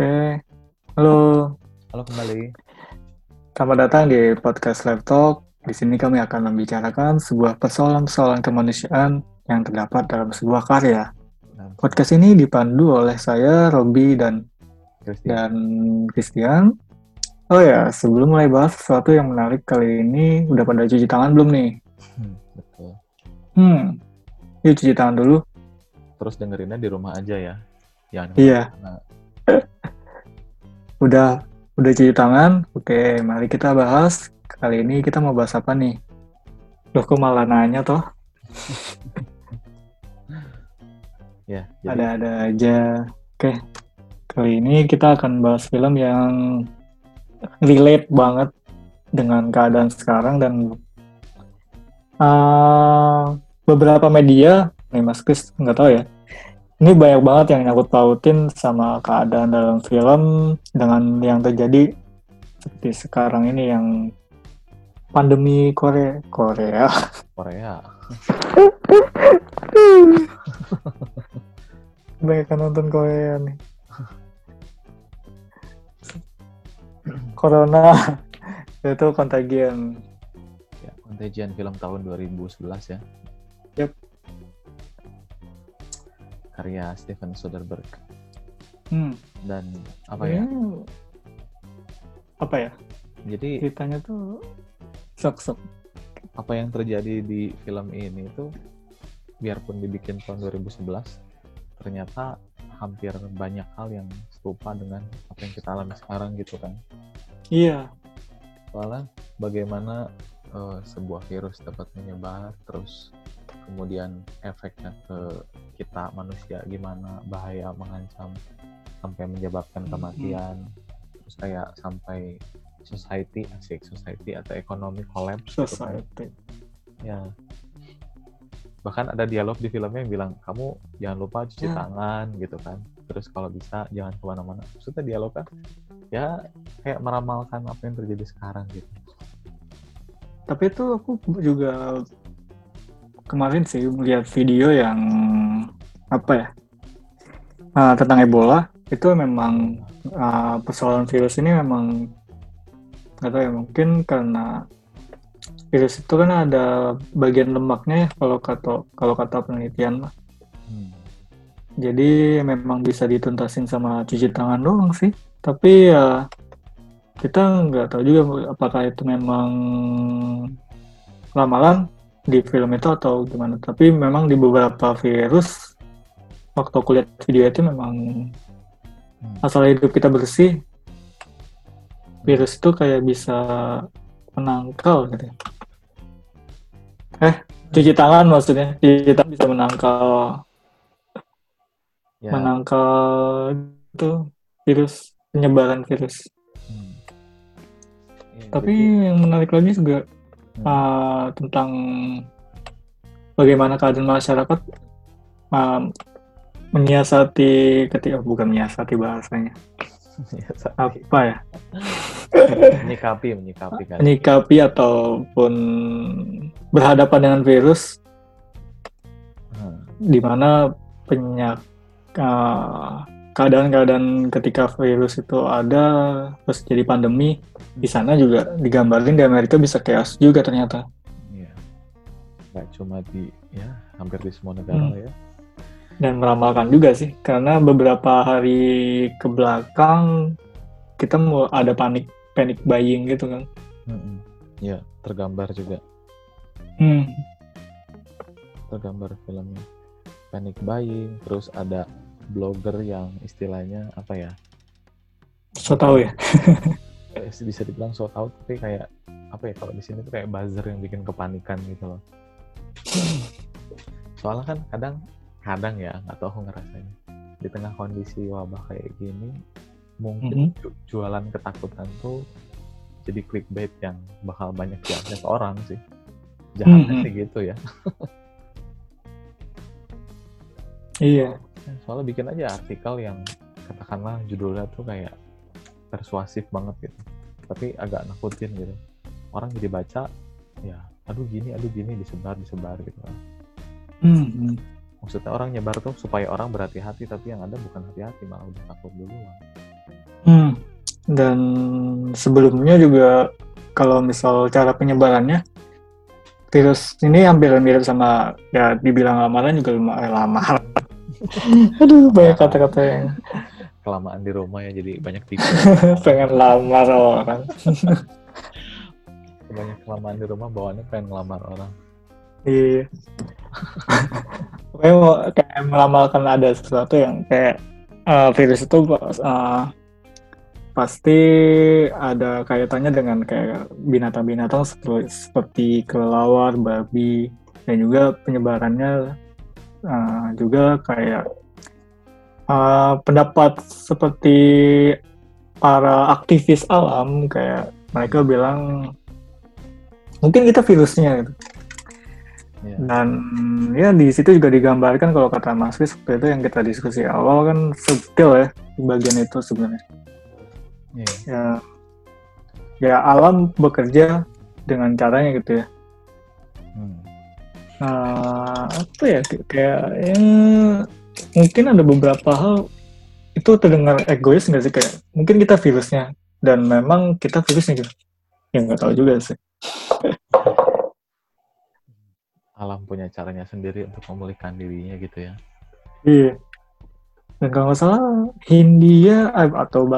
Oke, halo. Halo kembali. Selamat datang di podcast Live Talk. Di sini kami akan membicarakan sebuah persoalan-persoalan kemanusiaan yang terdapat dalam sebuah karya. Podcast ini dipandu oleh saya, Robi, dan Christian. dan Christian. Oh ya, sebelum mulai bahas sesuatu yang menarik kali ini, udah pada cuci tangan belum nih? Hmm, betul. Hmm, yuk cuci tangan dulu. Terus dengerinnya di rumah aja ya. Jangan Iya. ke mana-mana. Udah, udah cuci tangan. Oke, mari kita bahas. Kali ini kita mau bahas apa nih? Loh, kok malah nanya toh? Ya, jadi Ada-ada aja. Oke, kali ini kita akan bahas film yang relate banget dengan keadaan sekarang dan uh, beberapa media, nih Mas Kris nggak tahu ya. Ini banyak banget yang nyangkut pautin sama keadaan dalam film dengan yang terjadi seperti sekarang ini yang pandemi Korea Korea. Korea. Banyak kan nonton Korea nih. Corona itu kontagion. Ya, Contagion film tahun 2011 ya. Yap. Karya Steven Soderbergh Hmm. dan apa ya? ini Apa ya? Jadi Ceritanya tuh sok-sok. apa yang terjadi di film ini itu biarpun dibikin tahun 2011 ternyata hampir banyak hal yang serupa dengan apa yang kita alami sekarang gitu kan. Iya. soalnya bagaimana eh, sebuah virus dapat menyebar terus kemudian efeknya ke kita manusia gimana bahaya mengancam sampai menyebabkan kematian terus kayak sampai society asik society atau ekonomi collapse gitu kan. Society. ya bahkan ada dialog di filmnya yang bilang kamu jangan lupa cuci Ya. tangan gitu kan terus kalau bisa jangan ke mana-mana maksudnya dialog kan ya kayak meramalkan apa yang terjadi sekarang gitu Tapi itu aku juga kemarin sih melihat video yang apa ya ah, tentang Ebola itu memang ah, persoalan virus ini memang nggak tahu ya mungkin karena virus itu kan ada bagian lemaknya ya kalau kata kalau kata penelitian mah. Hmm. Jadi memang bisa dituntasin sama cuci tangan doang sih. Tapi ya kita nggak tahu juga apakah itu memang ramalan di film itu atau gimana. Tapi memang di beberapa virus waktu aku lihat video itu memang Hmm. asal hidup kita bersih, virus itu kayak bisa menangkal gitu. Eh, cuci tangan maksudnya. Cuci tangan bisa menangkal ya menangkal itu virus penyebaran virus. hmm. Ya, Tapi yang menarik lagi juga hmm, uh, tentang bagaimana keadaan masyarakat uh, menyiasati ketika bukan menyiasati bahasanya. Ya, tapi apa ya? Menyikapi menyikapi kan. Menyikapi ataupun berhadapan dengan virus Hmm. di mana penyak uh, keadaan-keadaan ketika virus itu ada terus jadi pandemi di sana juga digambarin di Amerika bisa chaos juga ternyata Iya. nggak cuma di ya hampir di semua negara Hmm. ya dan meramalkan juga sih karena beberapa hari ke belakang kita mau ada panik panic buying gitu kan Mm-mm. ya tergambar juga hmm. tergambar filmnya panic buying terus ada blogger yang istilahnya apa ya? So tau ya? Eh, bisa dibilang so tau tapi kayak apa ya kalau di sini tuh kayak buzzer yang bikin kepanikan gitu loh. Soalnya kan kadang kadang ya nggak tahu aku ngerasain di tengah kondisi wabah kayak gini mungkin ju- jualan ketakutan tuh jadi clickbait yang bakal banyak diakses orang sih. Jahatnya Mhm. sih gitu ya. Iya soalnya bikin aja artikel yang katakanlah judulnya tuh kayak persuasif banget gitu tapi agak nakutin gitu orang jadi baca ya aduh gini aduh gini disebar disebar gitu kan hmm. maksudnya orang nyebar tuh supaya orang berhati-hati tapi yang ada bukan hati-hati malah udah takut duluan Hmm. Dan sebelumnya juga kalau misal cara penyebarannya virus ini hampir mirip sama ya dibilang lamaran juga lama. Aduh banyak kata-kata yang kelamaan di rumah ya jadi banyak tipe pengen lamar orang. banyak kelamaan di rumah bawaannya pengen ngelamar orang Iya. Pokoknya mau kayak meramalkan ada sesuatu yang kayak uh, virus itu uh, pasti ada kaitannya dengan kayak binatang-binatang seperti, seperti kelelawar, babi, dan juga penyebarannya uh, juga kayak uh, pendapat seperti para aktivis alam kayak mereka bilang mungkin kita virusnya gitu Yeah. Dan ya di situ juga digambarkan kalau kata Mas Kris seperti itu yang kita diskusi awal kan subtil ya di bagian itu sebenarnya. Yeah. Ya, ya alam bekerja dengan caranya gitu ya. Nah, apa ya kayak ya, mungkin ada beberapa hal itu terdengar egois nggak sih kayak mungkin kita virusnya dan memang kita virusnya gitu. Ya nggak tahu juga sih alam punya caranya sendiri untuk memulihkan dirinya gitu ya. Iya. Dan kalau nggak salah Hindia eh, atau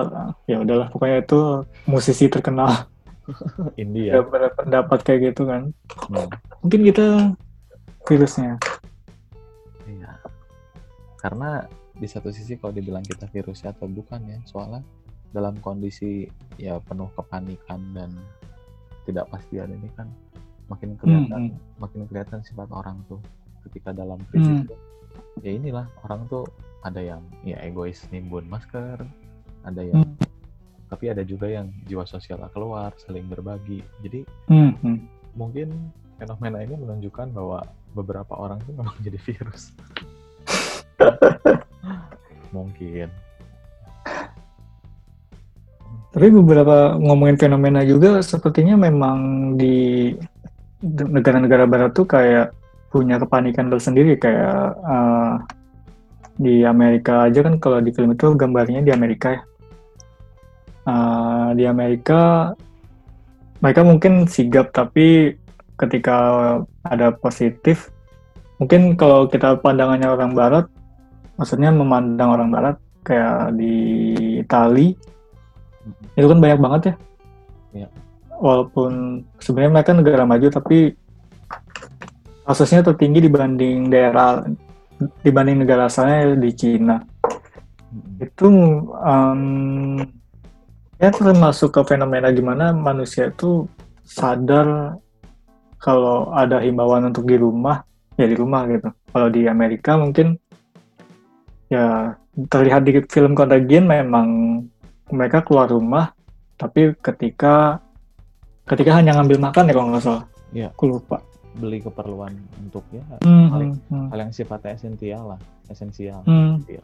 ya udahlah pokoknya itu musisi terkenal. India. Ya, pendapat kayak gitu kan. Hmm. Mungkin kita virusnya. Iya. Karena di satu sisi kalau dibilang kita virusnya atau bukan ya, soalnya dalam kondisi ya penuh kepanikan dan tidak pastian ini kan makin kelihatan hmm. makin kelihatan sifat orang tuh ketika dalam krisis hmm. tuh ya inilah orang tuh ada yang ya egois nimbun masker ada yang hmm. tapi ada juga yang jiwa sosial keluar saling berbagi jadi hmm. hmm. mungkin fenomena ini menunjukkan bahwa beberapa orang tuh memang jadi virus. Mungkin. Tapi beberapa ngomongin fenomena juga sepertinya memang di negara-negara barat tuh kayak punya kepanikan tersendiri. Kayak uh, di Amerika aja kan kalau di film itu gambarnya di Amerika ya. Uh, di Amerika mereka mungkin sigap tapi ketika ada positif mungkin kalau kita pandangannya orang barat maksudnya memandang orang barat kayak di Itali itu kan banyak banget ya. ya walaupun sebenarnya mereka negara maju tapi kasusnya tertinggi dibanding daerah dibanding negara asalnya di Cina. Itu um, ya termasuk ke fenomena gimana manusia itu sadar kalau ada himbauan untuk di rumah ya di rumah gitu kalau di Amerika mungkin ya terlihat di film Contagion memang mereka keluar rumah tapi ketika ketika hanya ngambil makan ya kalau nggak salah ya aku lupa beli keperluan untuk ya hmm, hal, yang, hmm. hal yang sifatnya esensial lah esensial hmm. ya.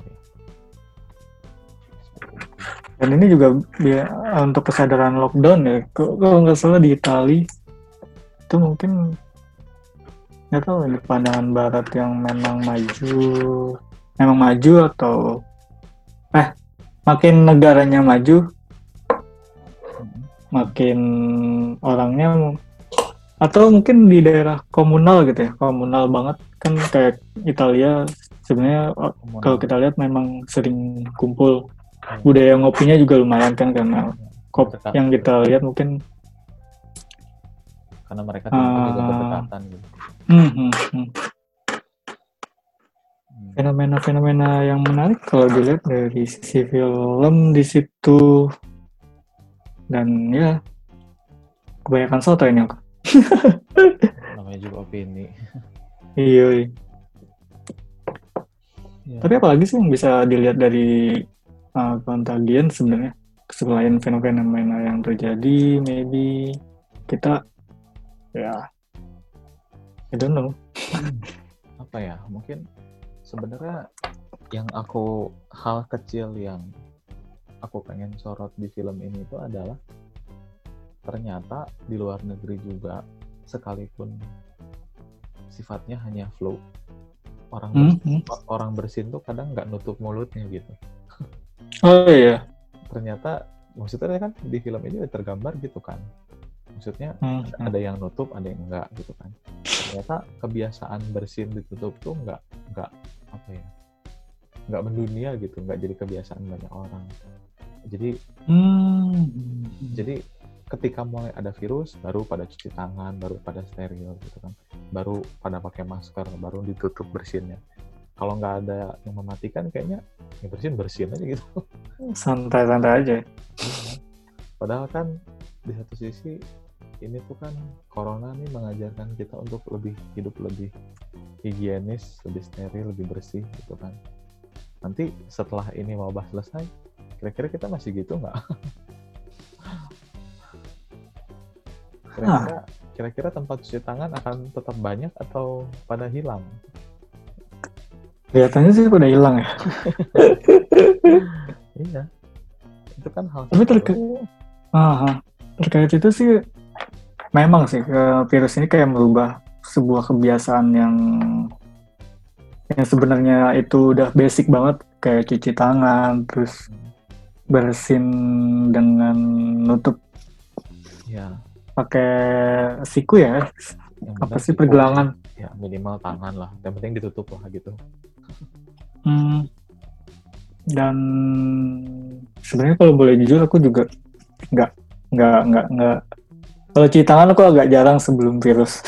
dan ini juga ya, untuk kesadaran lockdown ya kalau nggak salah di Itali itu mungkin nggak tahu ini pandangan Barat yang memang maju memang maju atau eh makin negaranya maju makin orangnya atau mungkin di daerah komunal gitu ya komunal banget. Kan kayak Italia sebenarnya kalau kita lihat memang sering kumpul. Hmm. budaya ngopinya juga lumayan kan karena kop yang kita lihat mungkin karena mereka uh, juga ah. berdekatan gitu. Hmm, hmm, hmm. Fenomena-fenomena yang menarik kalau dilihat dari sisi film di situ dan ya kebanyakan soto ini aku namanya juga opini iya, iya. Ya. tapi apalagi sih yang bisa dilihat dari uh, kontagian sebenarnya selain fenomena yang terjadi maybe kita ya. I don't know. Apa ya mungkin sebenarnya yang aku hal kecil yang aku pengen sorot di film ini itu adalah ternyata di luar negeri juga sekalipun sifatnya hanya flow orang hmm, bersin, hmm. orang bersin tuh kadang nggak nutup mulutnya gitu. Oh iya. Ternyata maksudnya kan di film ini tergambar gitu kan maksudnya Hmm, ada- ada yang nutup ada yang enggak gitu kan. Ternyata kebiasaan bersin ditutup tuh enggak enggak apa ya enggak mendunia gitu enggak jadi kebiasaan banyak orang. Jadi Hmm. jadi ketika mulai ada virus baru pada cuci tangan baru pada steril gitu kan. Baru pada pakai masker baru ditutup bersinnya. Kalau nggak ada yang mematikan kayaknya ya bersin bersin aja gitu. Santai-santai aja. padahal kan di satu sisi ini tuh kan corona nih mengajarkan kita untuk lebih hidup lebih higienis lebih steril lebih bersih gitu kan nanti setelah ini wabah selesai kira-kira kita masih gitu nggak kira-kira kira-kira tempat cuci tangan akan tetap banyak atau pada hilang Kelihatannya sih udah hilang ya. iya itu kan hal Tapi terke- baru. Aha. Terkait itu sih memang sih ke virus ini kayak merubah sebuah kebiasaan yang yang sebenarnya itu udah basic banget kayak cuci tangan terus bersin dengan nutup ya pakai siku ya yang apa sih siku. pergelangan ya minimal tangan lah yang penting ditutup lah gitu Hmm. Dan sebenarnya kalau boleh jujur aku juga nggak nggak nggak nggak kalau cuci tangan aku agak jarang sebelum virus.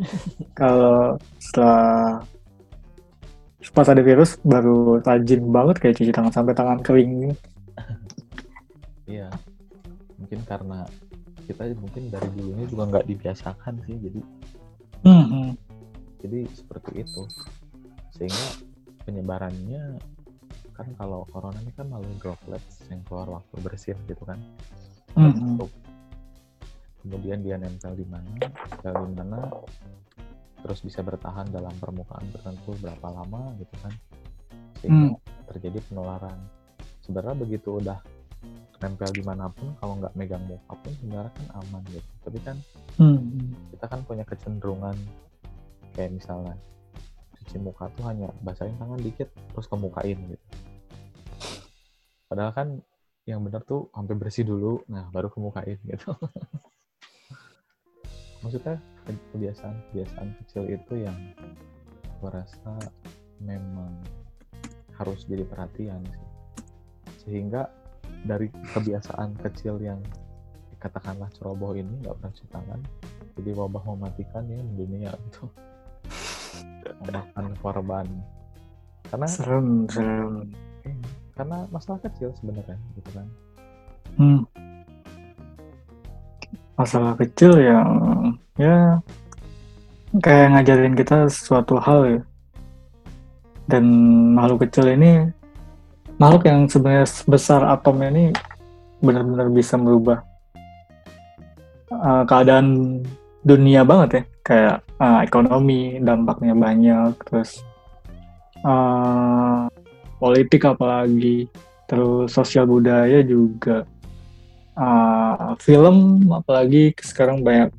kalau setelah pas ada virus baru rajin banget kayak cuci tangan sampai tangan kering. Iya, mungkin karena kita mungkin dari dulunya juga nggak dibiasakan sih, jadi Hmm. jadi seperti itu. Sehingga penyebarannya kan kalau corona ini kan melalui droplets yang keluar waktu bersin gitu kan. Hmm. Tertutup. Kemudian dia nempel di mana, nempel di mana, terus bisa bertahan dalam permukaan tertentu berapa lama gitu kan. Sehingga terjadi penularan. Sebenarnya begitu udah nempel di mana pun kalau nggak megang muka pun sebenarnya kan aman gitu tapi kan Hmm. kita kan punya kecenderungan kayak misalnya cuci muka tuh hanya basahin tangan dikit terus kemukain gitu padahal kan yang benar tuh sampai bersih dulu nah baru kemukain gitu maksudnya ke- kebiasaan-kebiasaan kecil itu yang gue rasa memang harus jadi perhatian sih sehingga dari kebiasaan kecil yang katakanlah ceroboh ini nggak pernah cuci tangan jadi wabah mematikan ya dunia gitu memakan korban karena Serem, serem. eh, karena masalah kecil sebenarnya gitu kan Hmm. Masalah kecil yang ya kayak ngajarin kita suatu hal ya. Dan makhluk kecil ini makhluk yang sebenarnya sebesar atom ini benar-benar bisa merubah uh, keadaan dunia banget ya. Kayak uh, ekonomi dampaknya banyak, terus uh, politik apalagi, terus sosial budaya juga uh, film apalagi sekarang banyak.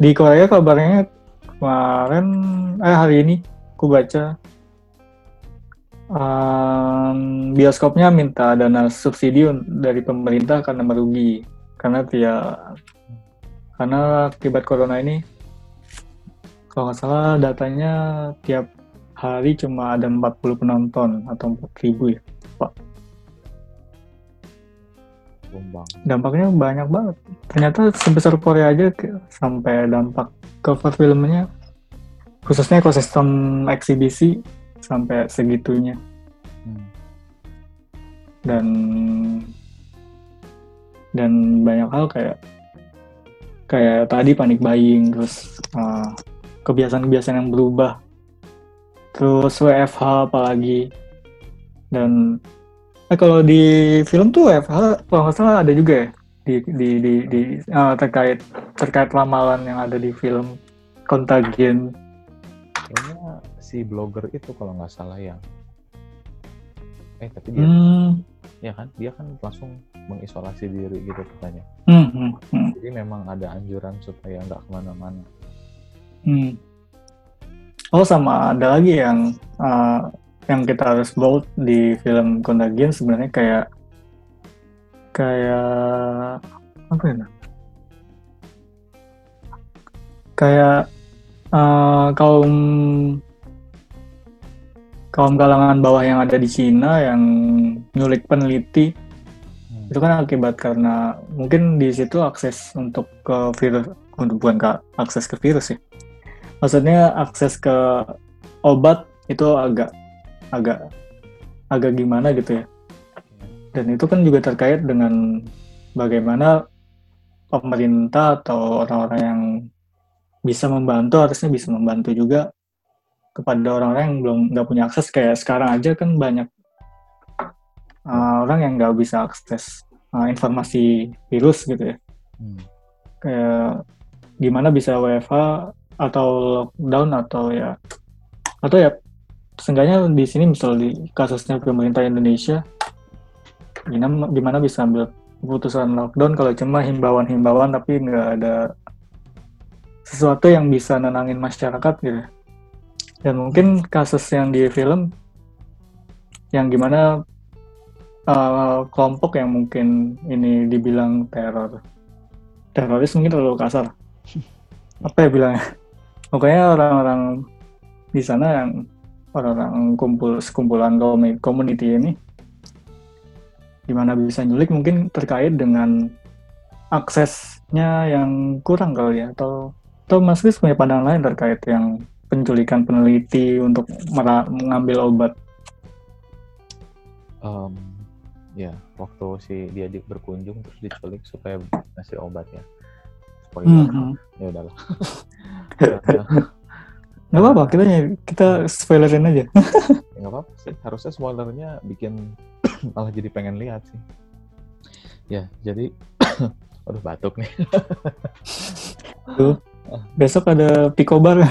Di Korea kabarnya kemarin eh hari ini aku baca um, bioskopnya minta dana subsidi dari pemerintah karena merugi. Karena dia karena akibat corona ini kalau nggak salah datanya tiap hari cuma ada 40 penonton atau 4000 ya tumbang dampaknya banyak banget. Ternyata sebesar Korea aja ke- sampai dampak cover filmnya, khususnya ekosistem eksibisi sampai segitunya. Hmm. Dan dan banyak hal kayak kayak tadi panik buying, terus uh, kebiasaan-kebiasaan yang berubah, terus WFH apalagi, dan eh, kalau di film tuh WFH kalau nggak salah ada juga ya? Di di di, di uh, terkait terkait ramalan yang ada di film Contagion. kayaknya si blogger itu kalau nggak salah yang eh tapi dia Hmm, ya kan? Dia kan langsung mengisolasi diri gitu katanya. Hmm, hmm, hmm, jadi memang ada anjuran supaya nggak ke mana-mana. Hmm. Oh sama ada lagi yang uh, yang kita harus baut di film Contagion sebenarnya kayak kayak apa ya kayak uh, kaum kaum kalangan bawah yang ada di Cina yang nyulik peneliti hmm. itu kan akibat karena mungkin di situ akses untuk ke virus untuk bukan ke akses ke virus sih maksudnya akses ke obat itu agak agak agak gimana gitu ya. Dan itu kan juga terkait dengan bagaimana pemerintah atau orang-orang yang bisa membantu harusnya bisa membantu juga kepada orang-orang yang belum nggak punya akses. Kayak sekarang aja kan banyak uh, orang yang nggak bisa akses uh, informasi virus gitu ya. Hmm. kayak gimana bisa WFH atau lockdown atau ya atau ya seenggaknya di sini misal di kasusnya pemerintah Indonesia gimana gimana bisa ambil keputusan lockdown kalau cuma himbauan-himbauan tapi nggak ada sesuatu yang bisa nenangin masyarakat gitu? Dan mungkin kasus yang di film yang gimana uh, kelompok yang mungkin ini dibilang teror. Teroris mungkin terlalu kasar. Apa ya bilangnya? Pokoknya orang-orang di sana yang orang-orang kumpul sekumpulan community ini gimana bisa nyulik mungkin terkait dengan aksesnya yang kurang kali ya atau atau Mas Kris punya pandangan lain terkait yang penculikan peneliti untuk mengambil obat? Um, ya, waktu si dia di, berkunjung terus diculik supaya ngasih obat ya. Spoiler, mm -hmm. ya udahlah. Gak apa-apa, kita kita spoilerin aja. ya, gak apa-apa sih, harusnya spoilernya bikin malah jadi pengen lihat sih. Ya, jadi, aduh batuk nih. Tuh, Besok ada pikobar.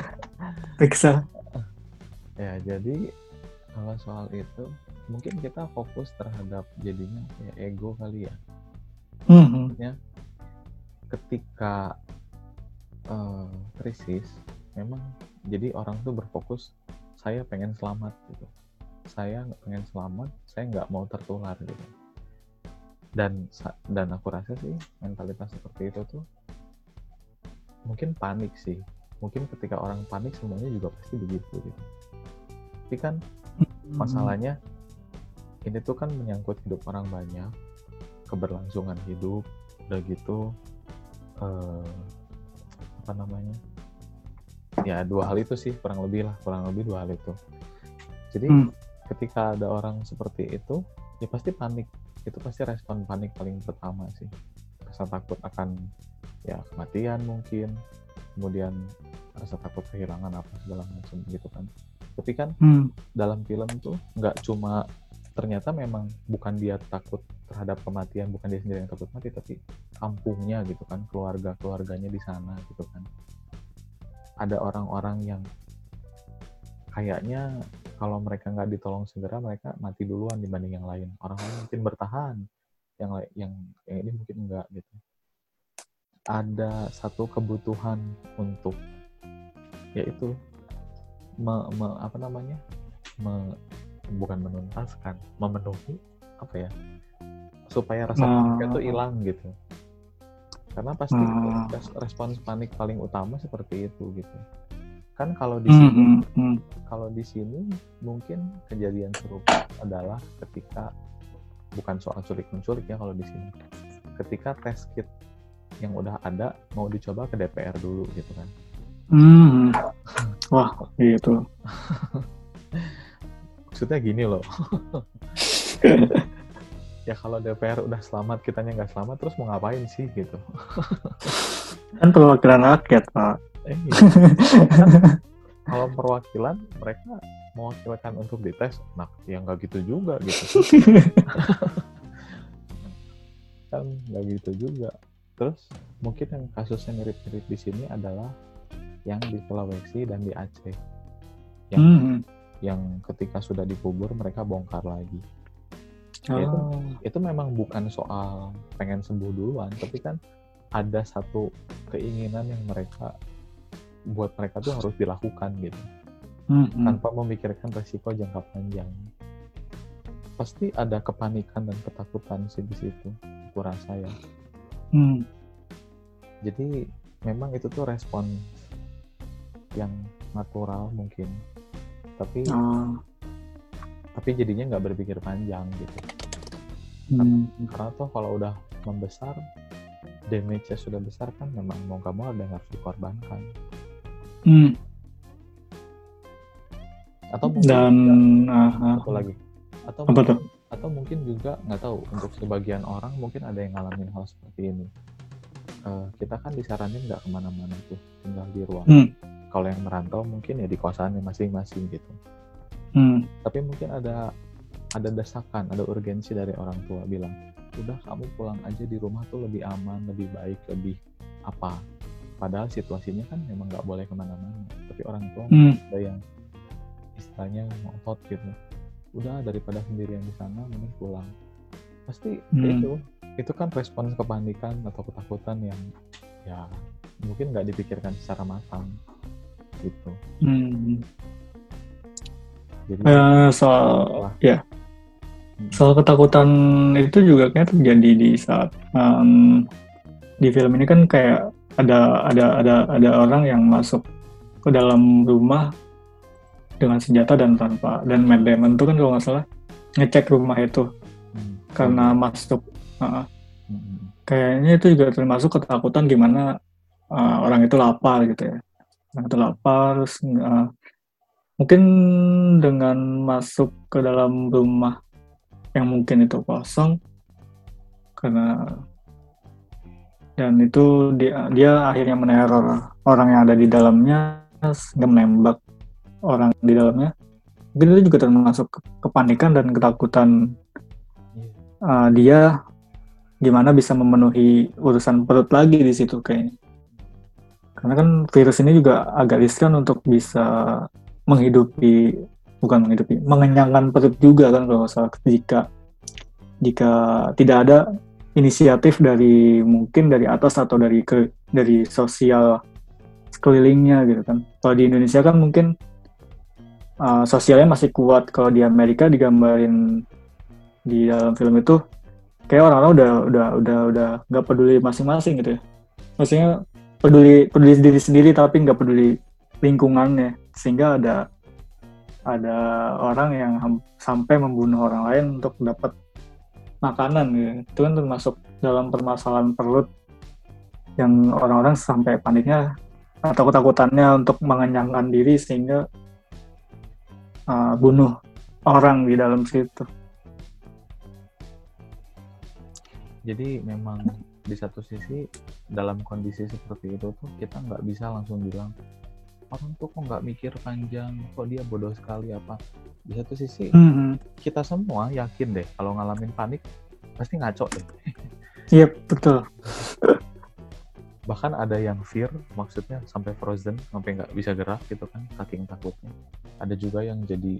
Periksa. Ya, jadi kalau soal itu mungkin kita fokus terhadap jadinya kayak ego kali ya. Mm -hmm. ketika uh, krisis memang jadi orang tuh berfokus saya pengen selamat gitu. Saya pengen selamat, saya nggak mau tertular gitu. Dan dan aku rasa sih mentalitas seperti itu tuh mungkin panik sih mungkin ketika orang panik semuanya juga pasti begitu gitu tapi kan hmm. masalahnya ini tuh kan menyangkut hidup orang banyak keberlangsungan hidup udah gitu eh, apa namanya ya dua hal itu sih kurang lebih lah kurang lebih dua hal itu. Jadi hmm. ketika ada orang seperti itu ya pasti panik. Itu pasti respon panik paling pertama sih. Rasa takut akan ya kematian mungkin kemudian rasa takut kehilangan apa segala macam gitu kan. Tapi kan hmm. dalam film tuh nggak cuma ternyata memang bukan dia takut terhadap kematian bukan dia sendiri yang takut mati tapi kampungnya gitu kan keluarga keluarganya di sana gitu kan ada orang-orang yang kayaknya kalau mereka nggak ditolong segera mereka mati duluan dibanding yang lain. Orang-orang mungkin bertahan yang yang yang ini mungkin enggak gitu. Ada satu kebutuhan untuk yaitu me, me, apa namanya? Me, bukan menuntaskan memenuhi apa ya? Supaya rasa panik itu hilang gitu karena pasti hmm. respons panik paling utama seperti itu gitu kan kalau di sini hmm, hmm, kalau di sini mungkin kejadian serupa adalah ketika bukan soal culik menculik ya kalau di sini ketika tes kit yang udah ada mau dicoba ke DPR dulu gitu kan. Hmm. Wah, gitu. Maksudnya gini loh. ya kalau DPR udah selamat, kitanya nggak selamat, terus mau ngapain sih gitu? kan perwakilan rakyat, Pak. Eh, iya. kan, kalau perwakilan, mereka mewakilkan untuk dites, nah ya nggak gitu juga gitu. kan nggak gitu juga Terus mungkin yang kasusnya mirip-mirip di sini adalah yang di Sulawesi dan di Aceh. Yang mm -hmm. yang ketika sudah dikubur mereka bongkar lagi. Oh. Itu itu memang bukan soal pengen sembuh duluan, tapi kan ada satu keinginan yang mereka buat mereka tuh harus dilakukan gitu. Mm -hmm. Tanpa memikirkan resiko jangka panjang. pasti ada kepanikan dan ketakutan sih di situ aku rasa ya Hmm. jadi memang itu tuh respon yang natural mungkin tapi Ah. Tapi jadinya nggak berpikir panjang gitu Hmm. karena tuh kalau udah membesar damage-nya sudah besar kan memang mau nggak mau ada yang harus dikorbankan Hmm. atau mungkin Dan juga- satu lagi atau Apa mungkin, tuh? atau mungkin juga nggak tahu untuk sebagian orang mungkin ada yang ngalamin hal seperti ini Eh, kita kan disaranin nggak ke mana-mana tuh tinggal di rumah Hmm. kalau yang merantau mungkin ya di kosannya masing-masing gitu Hmm. tapi mungkin ada ada desakan ada urgensi dari orang tua bilang udah kamu pulang aja di rumah tuh lebih aman lebih baik lebih apa padahal situasinya kan memang nggak boleh ke mana-mana tapi orang tua Hmm. ada yang istilahnya ngotot gitu udah daripada sendirian di sana mending pulang pasti Hmm. itu itu kan respon kepanikan atau ketakutan yang ya mungkin nggak dipikirkan secara matang gitu Hmm. Jadi Eh, soal Wah. ya. Hmm. soal ketakutan itu juga kayak terjadi di saat em, di film ini kan kayak ada ada ada ada orang yang masuk ke dalam rumah dengan senjata dan tanpa dan Matt Damon tuh kan kalau nggak salah ngecek rumah itu hmm, karena masuk uh, hmm, kayaknya itu juga termasuk ketakutan gimana uh, orang itu lapar gitu ya. Orang itu lapar terus uh, mungkin dengan masuk ke dalam rumah yang mungkin itu kosong karena dan itu dia dia akhirnya meneror orang yang ada di dalamnya sehingga menembak orang di dalamnya mungkin itu juga termasuk ke- kepanikan dan ketakutan Iya. uh, dia gimana bisa memenuhi urusan perut lagi di situ kayaknya. Karena kan virus ini juga agak riskan untuk bisa menghidupi bukan menghidupi, mengenyangkan perut juga kan kalau salah jika jika tidak ada inisiatif dari mungkin dari atas atau dari ke dari sosial sekelilingnya gitu kan. Kalau di Indonesia kan mungkin uh, sosialnya masih kuat. Kalau di Amerika digambarin di dalam film itu kayak orang-orang udah udah udah udah nggak peduli masing-masing gitu ya maksudnya peduli peduli diri sendiri tapi nggak peduli lingkungannya sehingga ada ada orang yang sampai membunuh orang lain untuk dapat makanan gitu. Itu kan termasuk dalam permasalahan perut yang orang-orang sampai paniknya atau ketakutannya untuk mengenyangkan diri sehingga uh, bunuh orang di dalam situ. Jadi memang di satu sisi dalam kondisi seperti itu tuh kita nggak bisa langsung bilang orang tuh kok nggak mikir panjang kok dia bodoh sekali apa. Di satu sisi Hmm, kita semua yakin deh kalau ngalamin panik pasti ngaco deh. Iya betul. bahkan ada yang fear maksudnya sampai frozen sampai nggak bisa gerak gitu kan saking takutnya. Ada juga yang jadi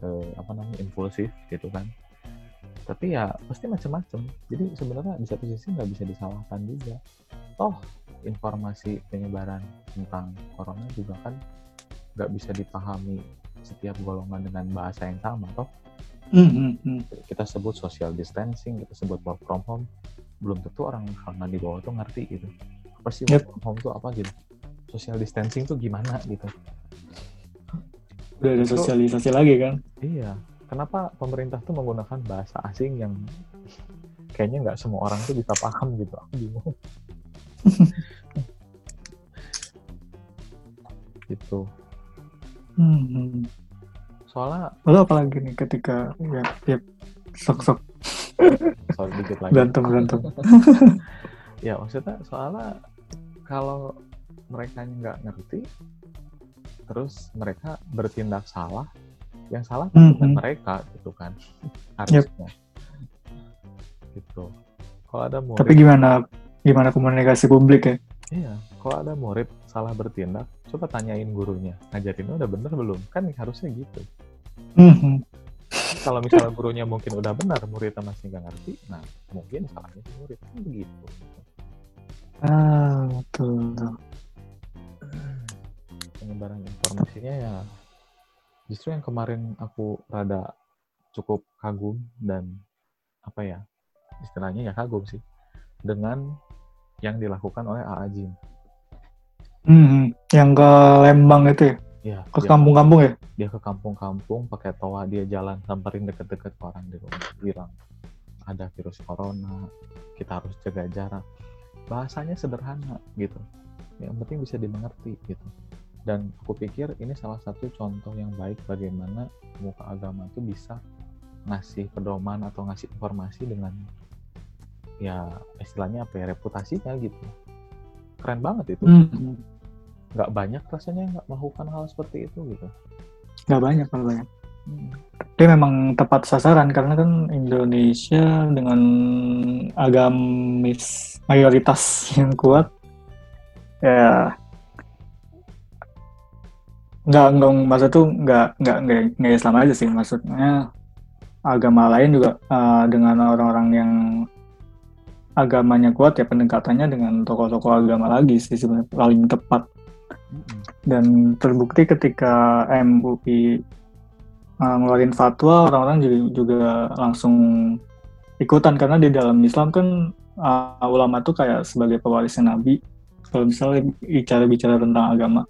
eh, apa namanya impulsif gitu kan. Tapi ya pasti macam-macam jadi sebenarnya di satu sisi nggak bisa disalahkan juga. Toh informasi penyebaran tentang corona juga kan nggak bisa dipahami setiap golongan dengan bahasa yang sama toh. Hmm, hmm, kita sebut social distancing kita sebut work from home belum tentu orang orang di bawah tuh ngerti gitu. Apa sih work from home tuh apa gitu? Social distancing tuh gimana gitu? Udah ada sosialisasi lagi kan? iya. Kenapa pemerintah tuh menggunakan bahasa asing yang kayaknya nggak semua orang tuh bisa paham gitu? Aku bingung gitu Hmm, hmm. soalnya Lalu apa lagi nih ketika ya, ya sok sok soal dikit lagi berantem berantem. ya maksudnya soalnya kalau mereka nggak ngerti terus mereka bertindak salah yang salah kan bukan Mhm. mereka gitu kan harusnya gitu kalau ada murid Tapi gimana gimana komunikasi publik ya? iya kalau ada murid salah bertindak coba tanyain gurunya ngajarin udah bener belum kan harusnya gitu Hmm, hmm. kalau misalnya gurunya mungkin udah benar muridnya masih nggak ngerti nah mungkin salahnya si murid kan begitu Ah betul. penyebaran informasinya ya justru yang kemarin aku rada cukup kagum dan apa ya istilahnya ya kagum sih dengan yang dilakukan oleh AA Jin. Hmm, yang ke Lembang itu ya? Ya, Ke dia, kampung-kampung ya? dia ke kampung-kampung pakai toa dia jalan samperin deket-deket ke orang di rumah bilang ada virus corona kita harus jaga jarak bahasanya sederhana gitu yang penting bisa dimengerti gitu dan aku pikir ini salah satu contoh yang baik bagaimana muka agama itu bisa ngasih pedoman atau ngasih informasi dengan ya istilahnya apa ya reputasinya gitu keren banget itu Hmm. Nggak banyak rasanya nggak melakukan hal seperti itu gitu Nggak banyak, nggak banyak. Hmm. Dia memang tepat sasaran karena kan Indonesia dengan agamis mayoritas yang kuat ya nggak nggak maksud tuh nggak nggak nggak Islam aja sih maksudnya agama lain juga eh, dengan orang-orang yang agamanya kuat ya pendekatannya dengan tokoh-tokoh agama lagi sih sebenarnya paling tepat. Dan terbukti ketika MUI uh, ngeluarin fatwa orang-orang juga, juga langsung ikutan. Karena di dalam Islam kan uh, ulama tuh kayak sebagai pewarisnya Nabi. Kalau misalnya bicara-bicara tentang agama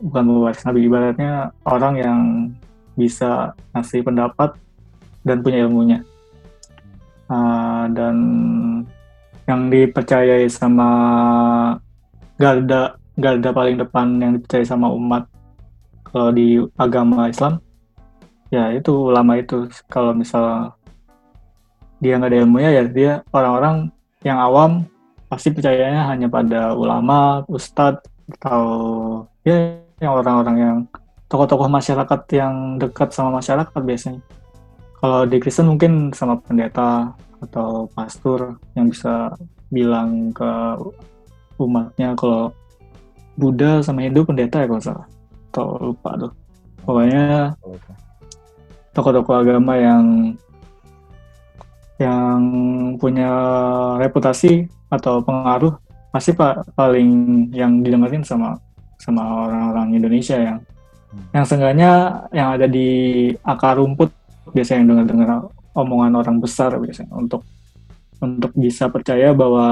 bukan pewaris Nabi ibaratnya orang yang bisa ngasih pendapat dan punya ilmunya. Uh, dan yang dipercayai sama garda garda paling depan yang dipercaya sama umat kalau di agama Islam ya itu ulama itu kalau misal dia nggak ada ilmunya ya dia orang-orang yang awam pasti percayanya hanya pada ulama, ustadz atau ya yang orang-orang yang tokoh-tokoh masyarakat yang dekat sama masyarakat biasanya. Kalau di Kristen mungkin sama pendeta atau pastor yang bisa bilang ke umatnya kalau Buddha sama Hindu pendeta ya kalau salah atau lupa tuh pokoknya tokoh-tokoh agama yang yang punya reputasi atau pengaruh pasti pak paling yang didengerin sama sama orang-orang Indonesia yang Hmm. yang seenggaknya yang ada di akar rumput biasanya yang dengar-dengar omongan orang besar biasanya untuk untuk bisa percaya bahwa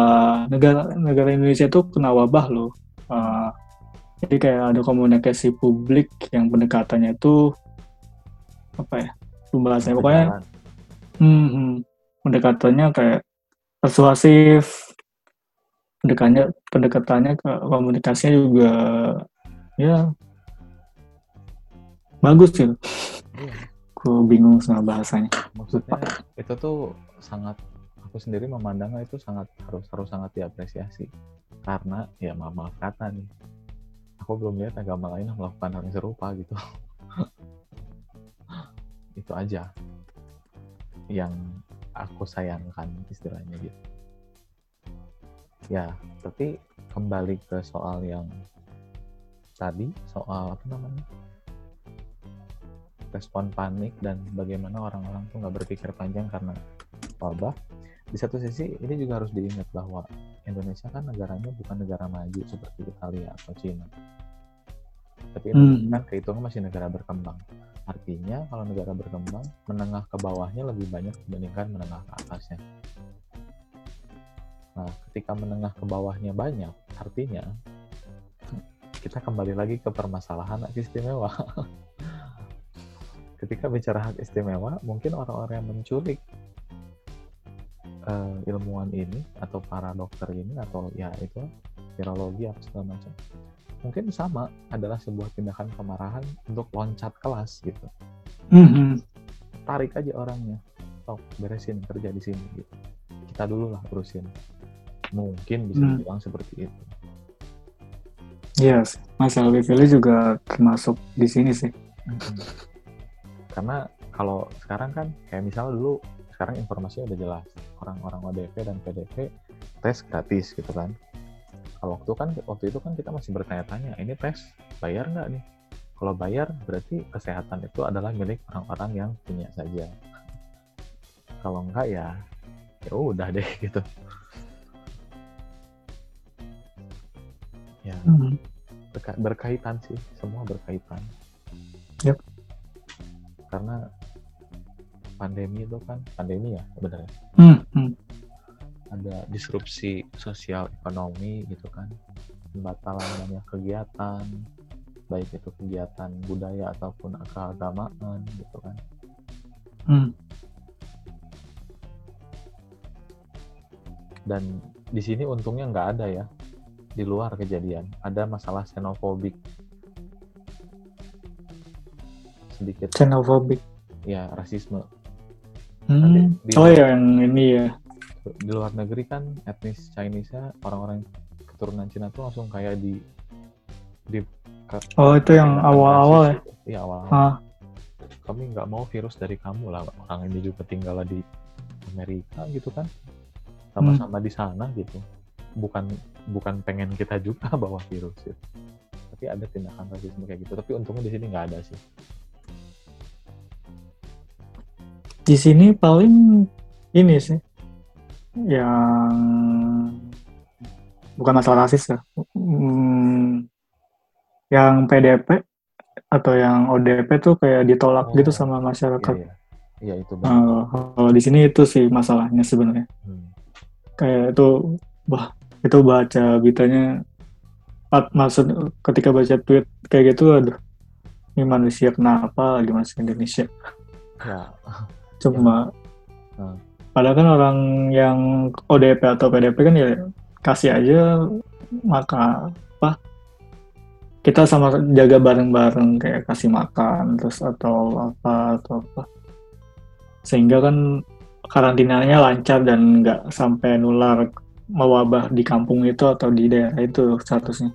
negara negara Indonesia itu kena wabah loh. Uh, jadi kayak ada komunikasi publik yang pendekatannya itu apa ya? Saya pokoknya hmm, hmm, pendekatannya kayak persuasif. Pendekatannya pendekatannya ke komunikasinya juga ya bagus gitu. Iya. Aku bingung sama bahasanya. maksudnya itu tuh sangat aku sendiri memandangnya itu sangat harus harus sangat diapresiasi karena ya maaf maaf kata nih aku belum lihat agama lain melakukan hal yang serupa gitu itu aja yang aku sayangkan istilahnya gitu ya tapi kembali ke soal yang tadi soal apa namanya respon panik dan bagaimana orang-orang tuh nggak berpikir panjang karena wabah. Di satu sisi ini juga harus diingat bahwa Indonesia kan negaranya bukan negara maju seperti Italia atau Cina. Tapi Indonesia Hmm. kan kehitungnya masih negara berkembang. Artinya kalau negara berkembang, menengah ke bawahnya lebih banyak dibandingkan menengah ke atasnya. Nah, ketika menengah ke bawahnya banyak, artinya kita kembali lagi ke permasalahan hak istimewa. ketika bicara hak istimewa, mungkin orang-orang yang menculik eh, ilmuwan ini atau para dokter ini atau ya itu virologi apa segala macam, mungkin sama adalah sebuah tindakan kemarahan untuk loncat kelas gitu. Mhm. Tarik aja orangnya, stop, beresin kerja di sini gitu. Kita dulu lah urusin. Mungkin bisa Hmm. dibilang seperti itu. Yes, Mas Alwi Fili juga termasuk di sini sih. Mm-mm. Karena kalau sekarang kan kayak misalnya dulu sekarang informasinya udah jelas orang-orang ODP dan PDP tes gratis gitu kan. Kalau waktu kan waktu itu kan kita masih bertanya-tanya ini tes bayar nggak nih? Kalau bayar berarti kesehatan itu adalah milik orang-orang yang punya saja. Kalau enggak ya ya udah deh gitu. Ya berka- berkaitan sih semua berkaitan Yap. karena pandemi itu kan. Pandemi ya sebenarnya Hmm, hmm. ada disrupsi sosial ekonomi gitu kan. Pembatalan banyak kegiatan baik itu kegiatan budaya ataupun keagamaan gitu kan. Hmm. dan di sini untungnya nggak ada ya. Di luar kejadian ada masalah xenofobik. Sedikit. Xenophobic. ya rasisme Hmm. Di- Oh ya yang ini ya. di luar negeri kan etnis Chinese orang-orang keturunan Cina tuh langsung kayak di di ke- Oh itu yang awal-awal ya. iya awal-awal Ah. kami nggak mau virus dari kamu lah orang ini juga tinggal di Amerika gitu kan sama-sama di sana gitu bukan bukan pengen kita juga bawa virus gitu. tapi ada tindakan rasisme kayak gitu tapi untungnya di sini nggak ada sih Di sini paling ini sih yang bukan masalah rasis ya. Hmm, yang PDP atau yang ODP tuh kayak ditolak Oh, gitu sama iya masyarakat. iya iya itu benar Eh, kalau di sini itu sih masalahnya sebenarnya. Hmm. Kayak itu, wah itu baca beritanya, at- maksud ketika baca tweet kayak gitu, aduh, ini manusia kenapa lagi masuk Indonesia? ya Cuma, Hmm. padahal kan orang yang ODP atau PDP kan ya kasih aja, maka apa? Kita sama jaga bareng-bareng kayak kasih makan terus atau apa atau apa, sehingga kan karantinanya lancar dan nggak sampai nular mewabah di kampung itu atau di daerah itu statusnya.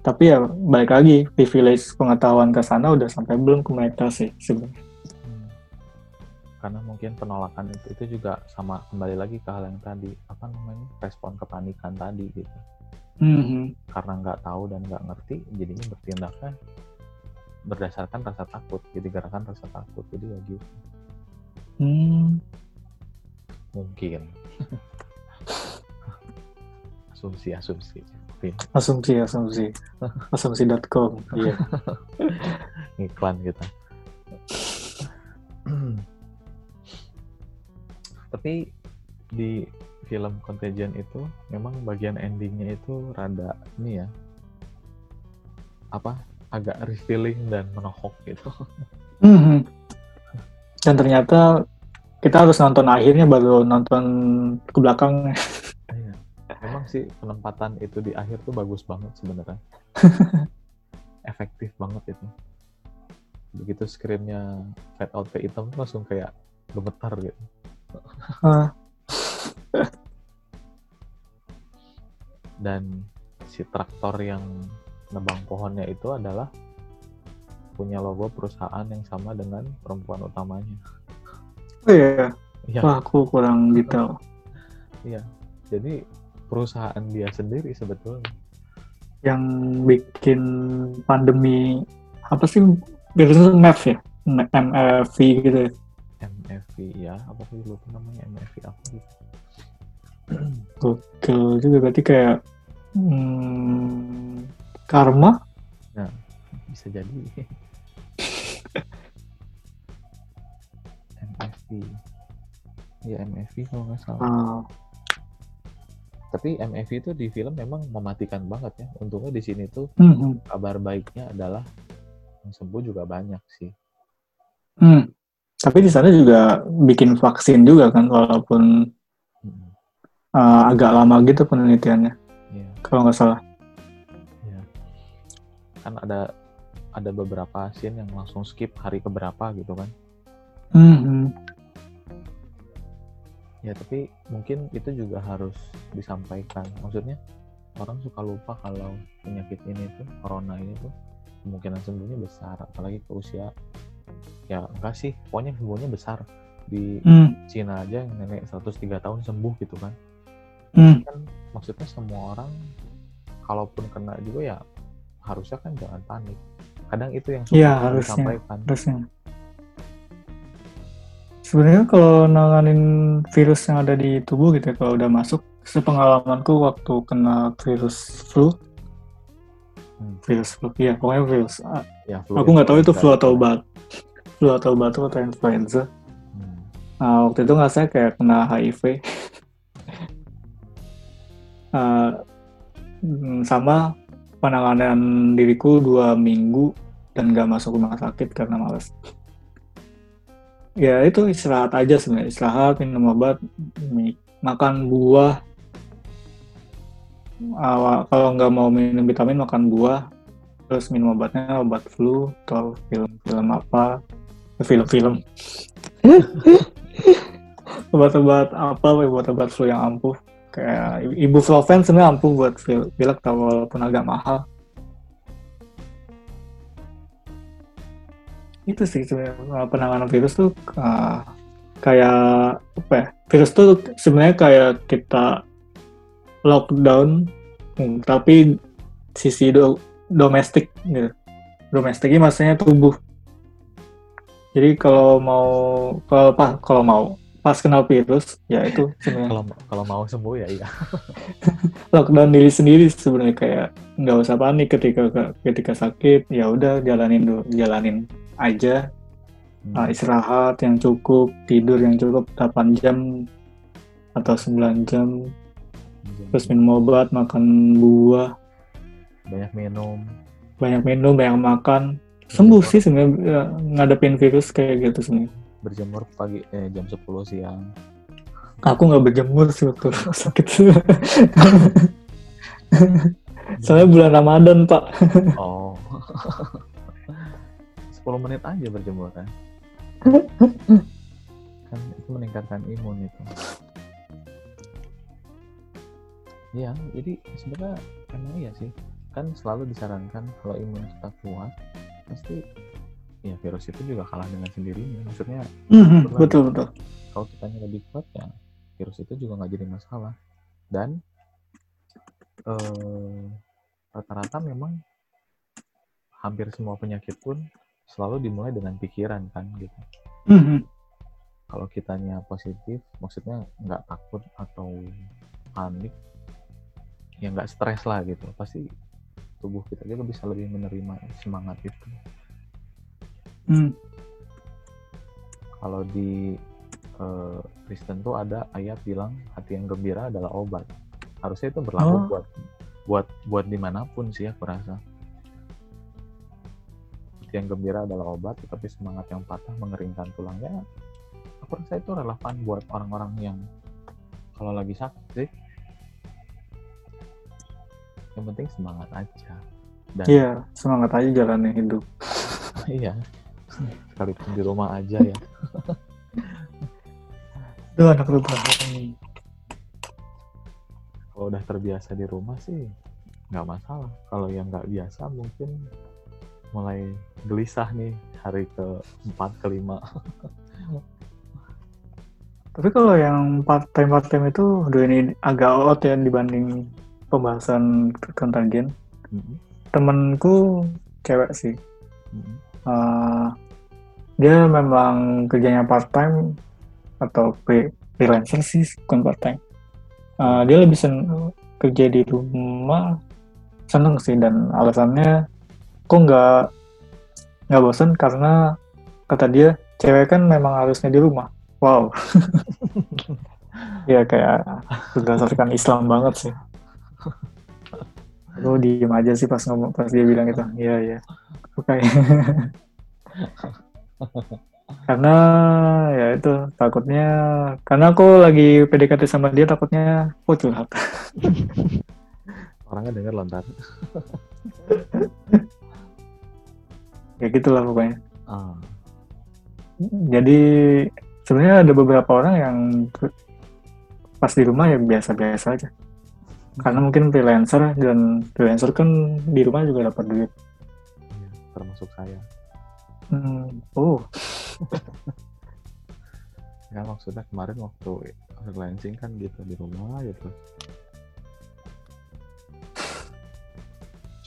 Tapi ya balik lagi privilege pengetahuan ke sana udah sampai belum ke mereka sih sebenarnya. Karena mungkin penolakan itu itu juga sama kembali lagi ke hal yang tadi apa namanya respon kepanikan tadi gitu Mhm. karena nggak tahu dan nggak ngerti jadinya bertindaknya berdasarkan rasa takut jadi gerakan rasa takut jadi ya gitu Hmm. mungkin asumsi asumsi Asumsi, asumsi. Asumsi.com. Iya. iklan kita tapi di film Contagion itu memang bagian endingnya itu rada ini ya apa agak revealing dan menohok gitu Mhm. Dan ternyata kita harus nonton akhirnya baru nonton ke belakang. Iya. Memang sih penempatan itu di akhir tuh bagus banget sebenarnya. Efektif banget itu. Begitu screennya fade out ke hitam langsung kayak gemetar gitu. Dan si traktor yang nebang pohonnya itu adalah punya logo perusahaan yang sama dengan perempuan utamanya. Oh iya, Iya, wah aku kurang detail. jadi perusahaan dia sendiri sebetulnya. Yang bikin pandemi apa sih? Biasanya MEF ya, MFV gitu. MFV ya, apa sih lupa namanya MFV apa gitu. Gokil juga berarti kayak hmm, karma. bisa jadi MFV ya MFV kalau nggak salah Ah, tapi MFV itu di film memang mematikan banget ya untungnya di sini tuh mhm. kabar baiknya adalah yang sembuh juga banyak sih Hmm. Tapi di sana juga bikin vaksin juga kan, walaupun Mm-mm. uh, agak lama gitu penelitiannya, Iya, kalau nggak salah. iya. kan ada ada beberapa scene yang langsung skip hari keberapa gitu kan Mhm. ya tapi mungkin itu juga harus disampaikan maksudnya orang suka lupa kalau penyakit ini tuh corona ini tuh kemungkinan sembuhnya besar apalagi ke usia ya enggak sih pokoknya sembuhnya besar di Hmm. Cina aja yang nenek 103 tahun sembuh gitu kan Hmm. kan maksudnya semua orang kalaupun kena juga ya harusnya kan jangan panik kadang itu yang suka nggak harusnya. disampaikan Terusnya. Sebenarnya kalau nanganin virus yang ada di tubuh gitu ya, kalau udah masuk, sepengalamanku waktu kena virus flu, Hmm. virus flu, ya pokoknya virus. ah, ya flu Aku nggak tahu itu flu atau gitu. Flu atau batuk atau influenza. Hmm. Nah, waktu itu nggak saya kayak kena HIV. Uh, sama penanganan diriku dua minggu dan nggak masuk rumah sakit karena males. Ya itu istirahat aja sebenarnya, istirahat, minum obat, makan buah. Awal- kalau nggak mau minum vitamin makan buah, terus minum obatnya obat flu atau film-film apa, film-film. obat-obat apa, obat-obat flu yang ampuh. Kayak ibuprofen sebenarnya ampuh buat pil- pilek walaupun agak mahal. itu sih sebenarnya uh, penanganan virus tuh uh, kayak apa ya virus tuh sebenarnya kayak kita lockdown hmm, tapi sisi do, domestik gitu domestiknya maksudnya tubuh jadi kalau mau kalau pas kalau mau pas kenal virus ya itu sebenarnya Kalau kalau mau sembuh ya iya. lockdown diri sendiri sebenarnya kayak nggak usah panik ketika ketika sakit ya udah jalanin dulu jalanin aja Hmm. uh, istirahat yang cukup tidur yang cukup 8 jam atau 9 jam terus minum obat makan buah banyak minum. banyak minum banyak makan sembuh sih sebenarnya uh, ngadepin virus kayak gitu sebenarnya Berjemur pagi eh jam 10 siang. aku nggak berjemur sih waktu sakit soalnya bulan Ramadan pak Oh. 10 menit aja berjemur kan. kan itu meningkatkan imun itu. Iya, jadi sebenarnya emang iya sih. Kan selalu disarankan kalau imun kita kuat, pasti ya virus itu juga kalah dengan sendirinya. Maksudnya Mhm, betul betul kalau kitanya lebih kuat ya virus itu juga nggak jadi masalah. Dan eh, rata-rata memang hampir semua penyakit pun selalu dimulai dengan pikiran kan gitu. Mhm. Kalau kitanya positif, maksudnya nggak takut atau panik, ya nggak stres lah gitu. Pasti tubuh kita juga bisa lebih menerima semangat itu. Hmm. Kalau di eh, Kristen tuh ada ayat bilang hati yang gembira adalah obat. Harusnya itu berlaku Oh. buat buat buat di mana pun sih aku rasa. Hati yang gembira adalah obat, tetapi semangat yang patah mengeringkan tulangnya. Aku rasa itu relevan buat orang-orang yang kalau lagi sakit sih. Yang penting semangat aja. Dan Iya, semangat aja jalanin hidup. iya, sekalipun di rumah aja ya. Itu anak rubahan. kalau udah terbiasa di rumah sih nggak masalah kalau yang nggak biasa mungkin mulai gelisah nih hari ke empat kelima Tapi kalau yang part time part time itu udah ini agak out ya dibanding pembahasan tentang gen. Temenku cewek sih. Eh, dia memang kerjanya part time atau free- freelancer sih bukan part time. Eh, dia lebih sen kerja di rumah seneng sih dan alasannya kok nggak nggak bosan karena kata dia cewek kan memang harusnya di rumah. Wow. ya kayak berdasarkan Islam banget sih. Lu diem aja sih pas ngomong pas dia bilang gitu. Iya iya. Oke. karena ya itu takutnya karena aku lagi PDKT sama dia takutnya oh curhat. orangnya denger lontar ya gitulah pokoknya. ah Jadi sebenarnya ada beberapa orang yang pas di rumah ya biasa-biasa aja. Karena mungkin freelancer dan freelancer kan di rumah juga dapat duit. iya, termasuk saya Hmm, oh, ya maksudnya kemarin waktu freelancing kan gitu di rumah gitu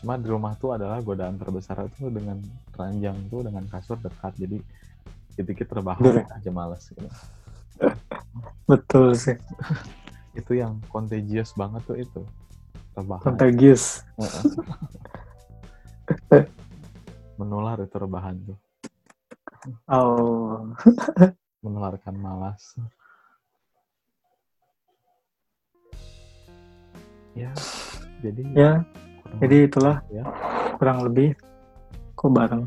cuma di rumah tuh adalah godaan terbesar tuh dengan ranjang tuh dengan kasur dekat jadi dikit-dikit Bener. aja males gitu. betul sih. itu yang contagious banget tuh itu rebahan Contagious. menular itu rebahan tuh Oh, menularkan malas. Ya, jadi ya, jadi itulah ya. kurang lebih kok bareng.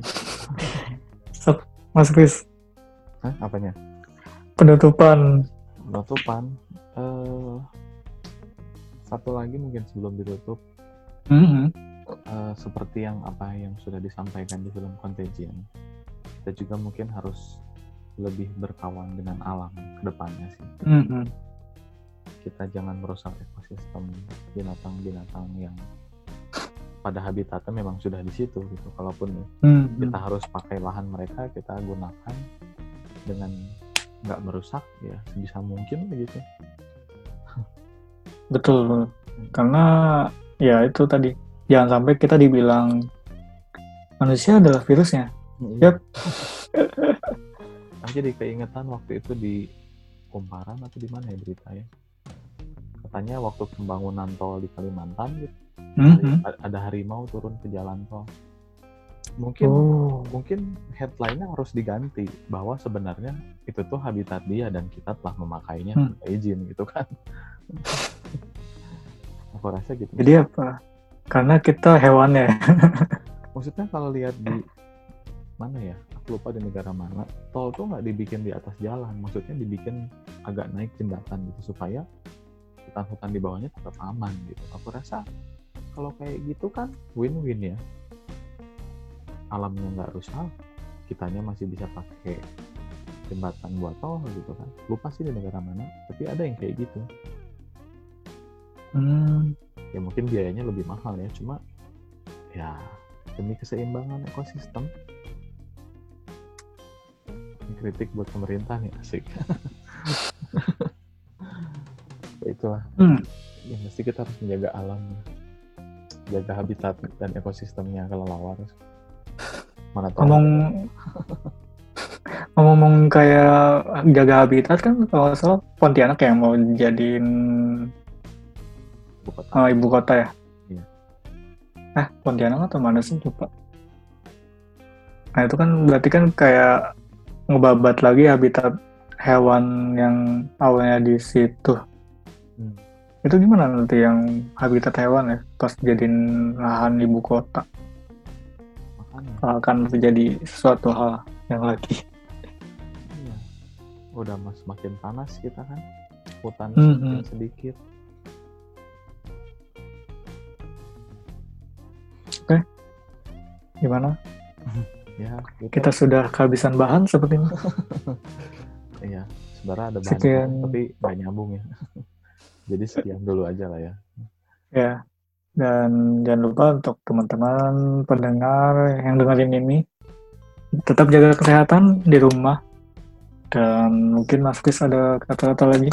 Mas Chris, Hah, apanya? penutupan. Penutupan. eh satu lagi mungkin sebelum ditutup Mhm. eh, seperti yang apa yang sudah disampaikan di film Contagion. Kita juga mungkin harus lebih berkawan dengan alam ke depannya sih. Mhm. Kita jangan merusak ekosistem binatang-binatang yang pada habitatnya memang sudah di situ gitu. Kalaupun Mhm. kita harus pakai lahan mereka, kita gunakan dengan nggak merusak ya sebisa mungkin begitu. Betul, karena ya itu tadi jangan sampai kita dibilang manusia adalah virusnya. Yap. Aku jadi keingetan waktu itu di Kumparan atau di mana ya berita ya. Katanya waktu pembangunan tol di Kalimantan gitu, Mhm. a- ada harimau turun ke jalan tol. Mungkin Oh, mungkin headline-nya harus diganti bahwa sebenarnya itu tuh habitat dia dan kita telah memakainya Hmm. tanpa izin gitu kan. Aku rasa gitu. jadi apa? Karena kita hewannya. Maksudnya kalau lihat di mana ya? Aku lupa di negara mana. Tol tuh nggak dibikin di atas jalan. Maksudnya dibikin agak naik jembatan gitu supaya hutan-hutan di bawahnya tetap aman gitu. Aku rasa kalau kayak gitu kan win-win ya. Alamnya nggak rusak, kitanya masih bisa pakai jembatan buat tol gitu kan. Lupa sih di negara mana, tapi ada yang kayak gitu. Hmm, Ya mungkin biayanya lebih mahal ya, cuma ya demi keseimbangan ekosistem. Ini kritik buat pemerintah nih asik. ya itulah, hmm. ya mesti kita harus menjaga alam, jaga habitat dan ekosistemnya kelelawar. Mana tahu ngomong ngomong kayak jaga habitat kan kalau salah Pontianak yang mau jadiin ibu kota. uh, ibu kota ya. Iya. Eh, Pontianak atau mana sih lupa. Nah itu kan berarti kan kayak ngebabat lagi habitat hewan yang awalnya di situ. Hmm. Itu gimana nanti yang habitat hewan ya pas jadiin lahan ibu kota? Akan terjadi sesuatu hal yang lagi. iya. Udah mas makin panas kita kan, hutan Mhm. semakin sedikit. Gimana? Ya, gitu. Kita sudah kehabisan bahan seperti ini. Iya, sebenarnya ada bahan Sekian. tapi nggak nyambung ya. Jadi sekian dulu aja lah ya. Ya. Dan jangan lupa untuk teman-teman pendengar yang dengerin ini tetap jaga kesehatan di rumah. Dan mungkin Mas Chris ada kata-kata lagi.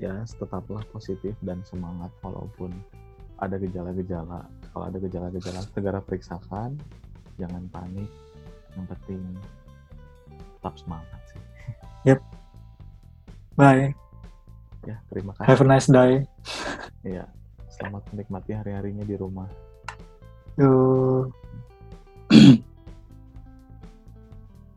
Ya, tetaplah positif dan semangat walaupun ada gejala-gejala. Kalau ada gejala-gejala, segera periksakan. Jangan panik. Yang penting tetap semangat sih. Bye. Ya, terima kasih. Have a nice day. Iya, selamat menikmati hari-harinya di rumah. Yo.